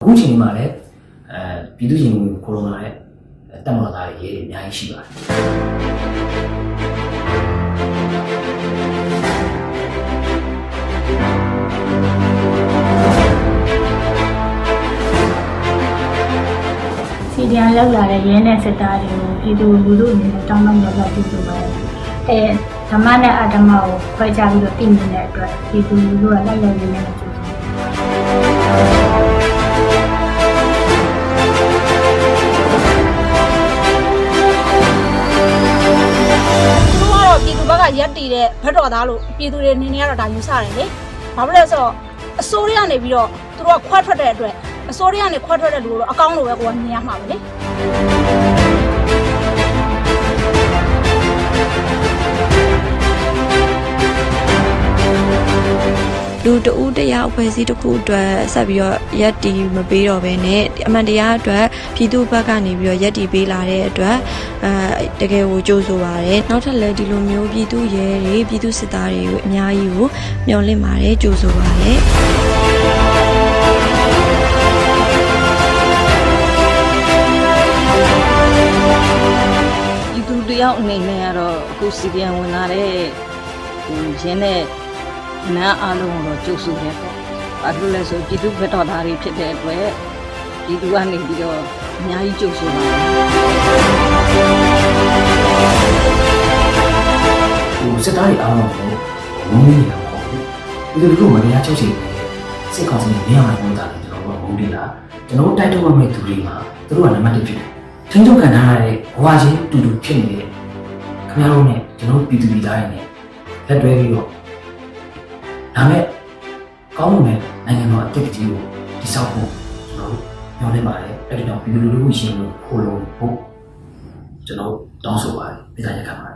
အခုချိန်မှာလည်းအဲပြည်သူ့ရင်ဝင်ကိုရိုနာရဲ့တက်မတော်သားတွေရေးအများကြီးရှိပါတယ် စီဒီအန်လောက်လာတဲ့ရဲနဲ့စစ်သားတွေကိုပြည်သူလူထုအနေနဲ့တောင်းပန်ကြတာပြုလုပ်ပါတယ်။အဲဓမ္မနဲ့အဓမ္မကိုခွဲခြားပြီးတော့သိမြင်တဲ့အတွက်ပြည်သူလူထုကလိုက်လိုက်နေနေကြိုးစားသူတို့ကတော့ပြည်သူဘက်ကရက်တည်တဲ့ဘက်တော်သားလို့ပြည်သူတွေအနေနဲ့ကတော့ဒါယူဆတယ်လေ။ဘာဖြစ်လဲဆိုတော့အစိုးရကနေပြီးတော့သူတို့ကခွဲထွက်တဲ့အတွက် အစိုးရကနေခွဲထွက်တဲ့လူကိုတော့အကောင်းလို့ပဲကိုကမြင်ရမှာပဲလေ။လူတဦးတယောက်အဖွဲ့အစည်းတစ်ခုအတွက်ဆက်ပြီးတော့ရက်တီမပေးတော့ဘဲနဲ့အမှန်တရားအတွက်ပြည်သူဘက်ကနေပြီးတော့ရက်တီပေးလာတဲ့အတွက်အဲတကယ်ကိုကြိုးဆိုပါရယ်နောက်ထပ်လည်းဒီလိုမျိုးပြည်သူရဲတွေပြည်သူစစ်သားတွေကိုအများကြီးကိုမျှော်လင့်ပါတယ်ကြိုးဆိုပါရယ် သူတယောက်အနေနဲ့ကတော့အခုစီပြန်ဝင်လာတဲ့ဟိုရင်းနဲ့နန်းအားလုံးကိုတော့ကြိုးစုတယ်ပေါ့။ဘာလို့လဲဆိုပြည်သူဘက်တော်သားတွေဖြစ်တဲ့အတွက်ပြည်သူကနေပြီးတော့အများကြီးကြိုးစုပါတယ်ဟိုစစ်သားတွေအားလုံးကိုဝုန်းနေနေတာပေါ့ဒီလိုလိုမတရားချုပ်ချယ်နေစစ်ကောင်စီနဲ့နေရာမှာပုံသားတယ်ကျွန်တော်တို့ကဝုန်းနေလားကျွန်တော်တို့တိုက်ထုတ်ရမယ့်သူတွေမှာသူတို့ကနံပါတ်1ဖြစ်တယ်ချင်းချုပ်ခံထားရတဲ့ဘဝချင်းတူတူဖြစ်နေတဲ့ ခင်ဗျားတို့နဲ့ကျွန်တော်တို့ပြည်သူပြည်သားတွေနဲ့လက်တွဲပြီးတော့ဒါမဲ့ကောင်းတဲ့နိုင်ငံတော်အတက်ကြီးကိုတိစောက်ဖို့ကျွန်တော်တို့ညွှန်နေပါတယ်အဲ့ဒီတော့ပြည်သူလူထုရှင်ကိုခိုးလို့ဖို့ကျွန်တော်တောင်းဆိုပါတယ်ပြည်သားရက်ခံပါတယ်